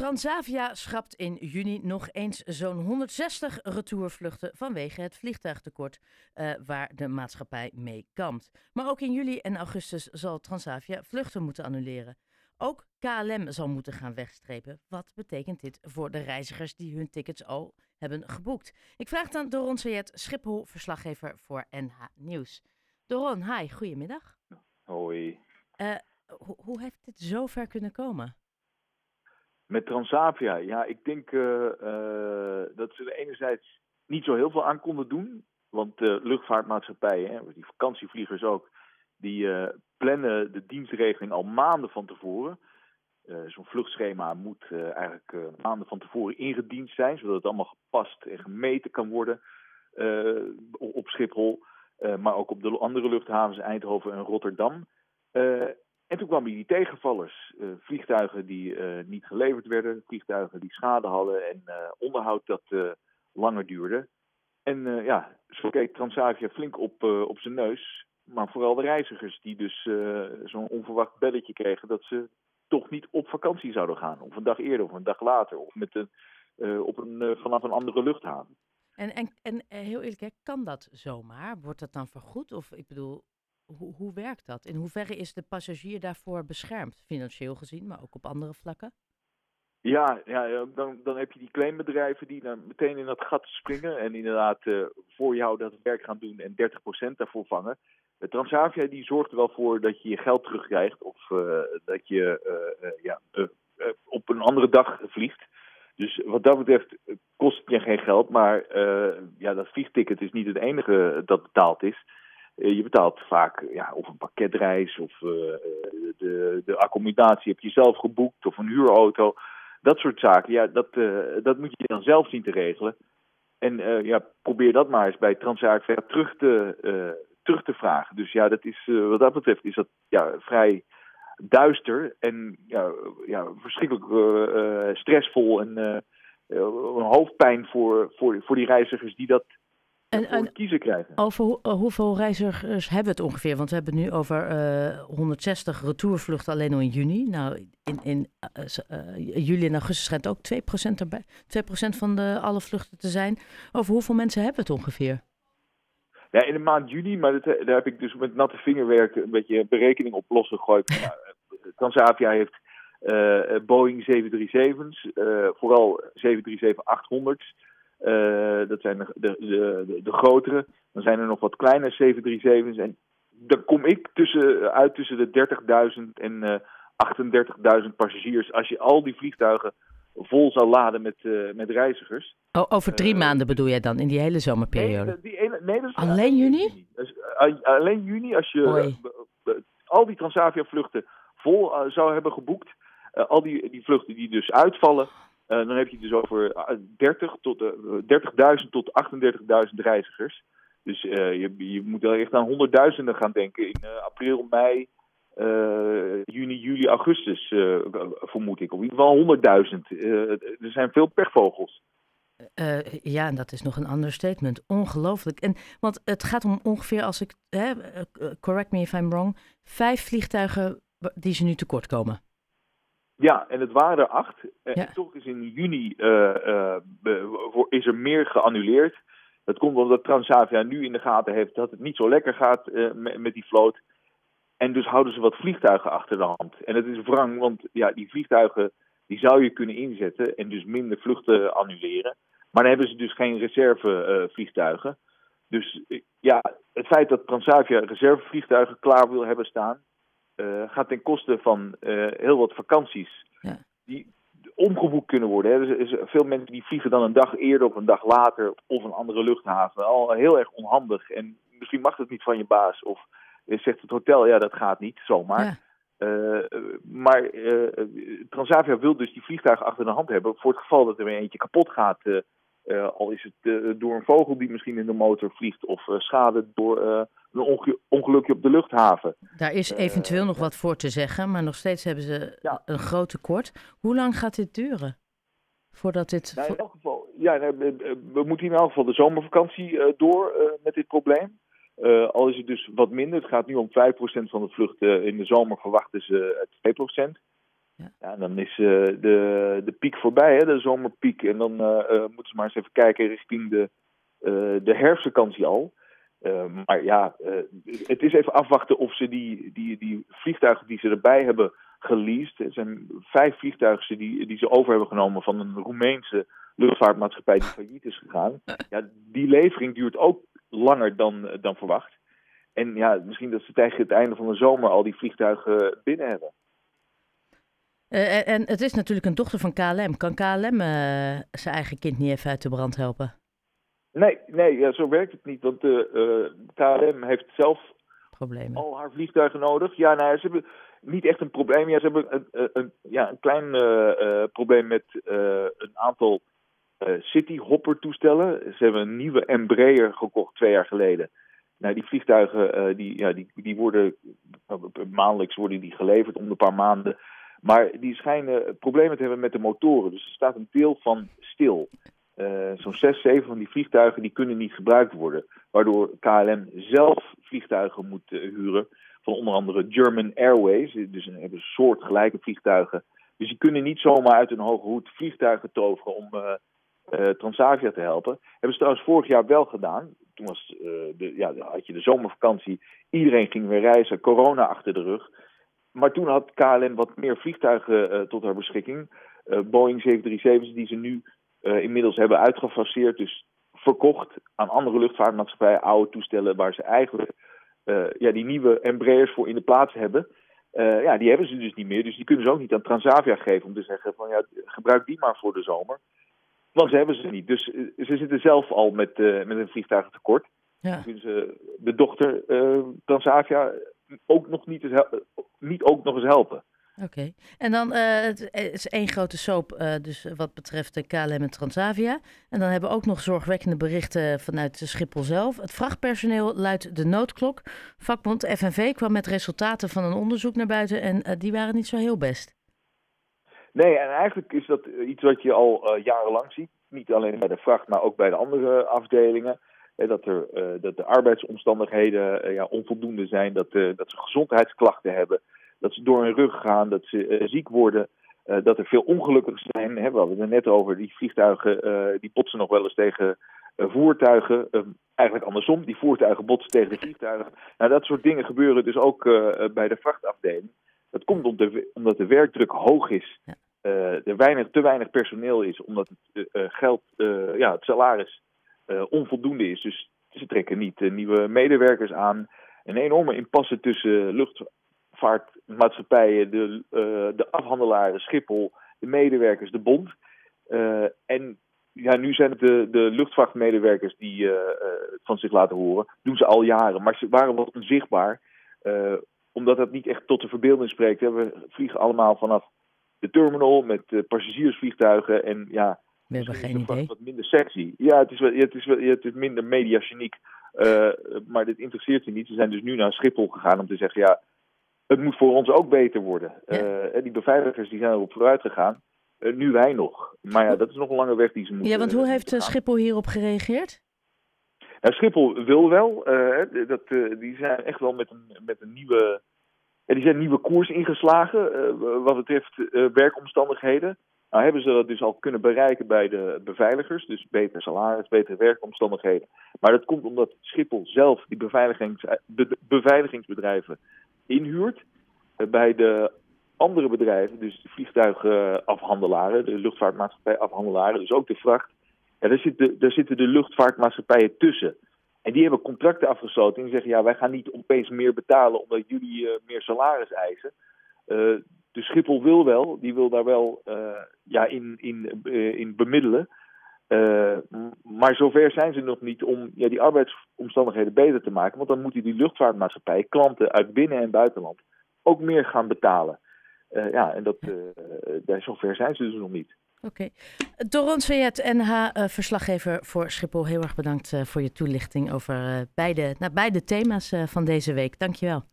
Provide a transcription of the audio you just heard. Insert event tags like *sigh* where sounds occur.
Transavia schrapt in juni nog eens zo'n 160 retourvluchten vanwege het vliegtuigtekort uh, waar de maatschappij mee kampt. Maar ook in juli en augustus zal Transavia vluchten moeten annuleren. Ook KLM zal moeten gaan wegstrepen. Wat betekent dit voor de reizigers die hun tickets al hebben geboekt? Ik vraag dan Doron Sayed, Schiphol-verslaggever voor NH Nieuws. Doron, hi, goedemiddag. Hoi. Uh, hoe heeft dit zo ver kunnen komen? Met Transavia, ja, ik denk uh, uh, dat ze er enerzijds niet zo heel veel aan konden doen. Want de luchtvaartmaatschappijen, die vakantievliegers ook, die plannen de dienstregeling al maanden van tevoren. Zo'n vluchtschema moet eigenlijk maanden van tevoren ingediend zijn, zodat het allemaal gepast en gemeten kan worden op Schiphol. maar ook op de andere luchthavens Eindhoven en Rotterdam. En toen kwamen die tegenvallers. Uh, vliegtuigen die uh, niet geleverd werden, vliegtuigen die schade hadden en uh, onderhoud dat langer duurde. En ja, zo keek Transavia flink op, op zijn neus. Maar vooral de reizigers die dus zo'n onverwacht belletje kregen dat ze toch niet op vakantie zouden gaan. Of een dag eerder of een dag later. Of met een, op een, vanaf een andere luchthaven. En, en, en heel eerlijk, kan dat zomaar? Wordt dat dan vergoed? Of ik bedoel, hoe, werkt dat? In hoeverre is de passagier daarvoor beschermd, financieel gezien, maar ook op andere vlakken? Ja, ja dan, dan heb je die claimbedrijven die dan meteen in dat gat springen en inderdaad uh, voor jou dat werk gaan doen en 30% daarvoor vangen. Transavia die zorgt er wel voor dat je je geld terugkrijgt of uh, dat je uh, ja, op een andere dag vliegt. Dus wat dat betreft kost het je geen geld, maar ja, dat vliegticket is niet het enige dat betaald is. Eh, je betaalt vaak ja, of een pakketreis of uh, de, de accommodatie heb je zelf geboekt of een huurauto. Dat soort zaken, ja, dat, dat moet je dan zelf zien te regelen. En ja, probeer dat maar eens bij Transavia terug te, terug te vragen. Dus ja, dat is, wat dat betreft is dat ja, vrij duister en ja, ja, verschrikkelijk stressvol en een hoofdpijn voor, voor, voor die reizigers die dat en, en kiezen krijgen. Over uh, hoeveel reizigers hebben we het ongeveer? Want we hebben het nu over uh, eh, 160 retourvluchten alleen al in juni. Nou, in, in uh, juli en augustus schijnt ook 2% erbij. 2% van de, alle vluchten te zijn. Over hoeveel mensen hebben we het ongeveer? Ja, in de maand juni, maar dat, daar heb ik dus met natte vingerwerk een beetje berekening op losgegooid. *laughs* nou, Transavia heeft Boeing 737's, vooral 737-800's. Uh, dat zijn de, de, de, de, grotere. Dan zijn er nog wat kleine 737's. En dan kom ik tussen, uit tussen de 30.000 en uh, 38.000 passagiers. Als je al die vliegtuigen vol zou laden met, uh, met reizigers. Oh, over drie maanden bedoel jij dan, in die hele zomerperiode? Nee, die ene, nee dat is alleen juni? Alleen juni, als je al die Transavia-vluchten vol zou hebben geboekt. al die, die vluchten die dus uitvallen, dan heb je het dus over 30 eh, tot, uh, 30.000 tot 38.000 reizigers. Dus je, je moet wel echt aan honderdduizenden gaan denken in april, mei, juni, juli, augustus, vermoed ik. Of in ieder geval 100.000. er zijn veel pechvogels. ja, en dat is nog een ander statement. Ongelooflijk. En, want het gaat om ongeveer, als ik, correct me if I'm wrong, vijf vliegtuigen die ze nu tekort komen. Ja, en het waren er acht. Eh, en toch is in juni uh, uh, is er meer geannuleerd. Dat komt omdat Transavia nu in de gaten heeft dat het niet zo lekker gaat uh, met, met, die vloot. En dus houden ze wat vliegtuigen achter de hand. En het is wrang, want ja, die vliegtuigen die zou je kunnen inzetten en dus minder vluchten annuleren. Maar dan hebben ze dus geen reservevliegtuigen. dus ja, het feit dat Transavia reservevliegtuigen klaar wil hebben staan, gaat ten koste van uh, heel wat vakanties. Ja. Die omgeboekt kunnen worden. Hè. Dus, veel mensen die vliegen dan een dag eerder of een dag later of een andere luchthaven. Al heel erg onhandig. En misschien mag het niet van je baas. Of zegt het hotel, ja dat gaat niet zomaar. Ja. Uh, maar Transavia wil dus die vliegtuigen achter de hand hebben voor het geval dat er weer eentje kapot gaat uh, al is het uh, door een vogel die misschien in de motor vliegt of uh, schade door een ongelukje op de luchthaven. Daar is eventueel nog wat voor te zeggen, maar nog steeds hebben ze ja. een groot tekort. Hoe lang gaat dit duren? Voordat dit. Nou, in elk geval, ja, we moeten in elk geval de zomervakantie door met dit probleem. al is het dus wat minder. Het gaat nu om 5% van de vluchten. in de zomer verwachten ze 2%. Ja. ja dan is de, de piek voorbij, hè, de zomerpiek. En dan moeten ze maar eens even kijken richting de, de herfstvakantie al. maar ja, het is even afwachten of ze die, die, die vliegtuigen die ze erbij hebben geleased. Er zijn vijf vliegtuigen die, die ze over hebben genomen van een Roemeense luchtvaartmaatschappij die failliet is gegaan. Ja, die levering duurt ook langer dan, dan verwacht. En ja, misschien dat ze tegen het einde van de zomer al die vliegtuigen binnen hebben. Uh, en het is natuurlijk een dochter van KLM. Kan KLM eh, zijn eigen kind niet even uit de brand helpen? Nee, nee ja, zo werkt het niet. Want eh, KLM heeft zelf Problemen. al haar vliegtuigen nodig. Ja, nou, ze hebben niet echt een probleem. Ja, ze hebben een, een ja, een klein probleem met een aantal City Hopper toestellen. Ze hebben een nieuwe Embraer gekocht twee jaar geleden. Nou, die vliegtuigen uh, die, ja, die, die worden maandelijks worden die geleverd om een paar maanden. Maar die schijnen problemen te hebben met de motoren. Dus er staat een deel van stil. Uh, Zo'n zes, zeven van die vliegtuigen die kunnen niet gebruikt worden. Waardoor KLM zelf vliegtuigen moet uh, huren. Van onder andere German Airways. Dus een, hebben soortgelijke vliegtuigen. Dus die kunnen niet zomaar uit een hoge hoed vliegtuigen toveren om Transavia te helpen. Hebben ze trouwens vorig jaar wel gedaan toen was, de, ja, had je de zomervakantie. Iedereen ging weer reizen, corona achter de rug. Maar toen had KLM wat meer vliegtuigen uh, tot haar beschikking. Uh, Boeing 737's die ze nu inmiddels hebben uitgefaseerd. Dus verkocht aan andere luchtvaartmaatschappijen. Oude toestellen waar ze eigenlijk ja, die nieuwe Embraers voor in de plaats hebben. ja, die hebben ze dus niet meer. Dus die kunnen ze ook niet aan Transavia geven om te zeggen van ja, gebruik die maar voor de zomer. Want ze hebben ze niet. Dus eh, ze zitten zelf al met, met een vliegtuigentekort. Ja. Dus de dochter Transavia ook nog niet, eens niet ook nog eens helpen. Oké, en dan uh, het is één grote soap uh, dus wat betreft de KLM en Transavia. En dan hebben we ook nog zorgwekkende berichten vanuit Schiphol zelf. Het vrachtpersoneel luidt de noodklok. Vakbond FNV kwam met resultaten van een onderzoek naar buiten en uh, die waren niet zo heel best. Nee, en eigenlijk is dat iets wat je al jarenlang ziet. Niet alleen bij de vracht, maar ook bij de andere afdelingen. Dat, er, uh, dat de arbeidsomstandigheden uh, ja, onvoldoende zijn, dat, dat ze gezondheidsklachten hebben, dat ze door hun rug gaan, dat ze ziek worden, dat er veel ongelukken zijn. Hè, we hadden het er net over, die vliegtuigen die botsen nog wel eens tegen voertuigen. eigenlijk andersom, die voertuigen botsen tegen de vliegtuigen. Nou, dat soort dingen gebeuren dus ook bij de vrachtafdeling. Dat komt omdat de werkdruk hoog is. Uh, er weinig, te weinig personeel is, omdat het uh, geld, uh, ja, het salaris onvoldoende is. Dus ze trekken niet nieuwe medewerkers aan. Een enorme impasse tussen luchtvaartmaatschappijen, de, de afhandelaren, Schiphol, de medewerkers, de bond. en ja, nu zijn het de, de luchtvaartmedewerkers die van zich laten horen. doen ze al jaren, maar ze waren wat onzichtbaar omdat dat niet echt tot de verbeelding spreekt. We vliegen allemaal vanaf de terminal met uh, passagiersvliegtuigen. En ja, we hebben geen idee. Wat minder sexy. Ja, het is, wel, het is, wel, het is minder mediageniek. Uh, maar dit interesseert ze niet. Ze zijn dus nu naar Schiphol gegaan om te zeggen: ja, het moet voor ons ook beter worden. Ja. Uh, die beveiligers die zijn erop vooruit gegaan. nu wij nog. Maar ja, dat is nog een lange weg die ze moeten. Ja, want hoe heeft Schiphol hierop gereageerd? Nou, Schiphol wil wel. Dat, die zijn echt wel met een, met een nieuwe. Ja, die zijn nieuwe koers ingeslagen wat betreft werkomstandigheden. Nou hebben ze dat dus al kunnen bereiken bij de beveiligers. Dus beter salaris, betere werkomstandigheden. Maar dat komt omdat Schiphol zelf die beveiligings, be, beveiligingsbedrijven inhuurt. bij de andere bedrijven, dus de vliegtuigafhandelaren, de luchtvaartmaatschappij afhandelaren, dus ook de vracht ja, daar, zitten, zitten de luchtvaartmaatschappijen tussen. En die hebben contracten afgesloten en zeggen: ja, wij gaan niet opeens meer betalen omdat jullie uh, meer salaris eisen. Uh, de Schiphol wil wel, die wil daar wel uh, ja, in, in, in bemiddelen. maar zover zijn ze nog niet om ja, die arbeidsomstandigheden beter te maken. Want dan moeten die luchtvaartmaatschappijen, klanten uit binnen- en buitenland, ook meer gaan betalen. ja, en dat, daar, zover zijn ze dus nog niet. Oké. Okay. Doron Sayed, NH-verslaggever voor Schiphol. Heel erg bedankt voor je toelichting over beide, nou, beide thema's van deze week. Dankjewel.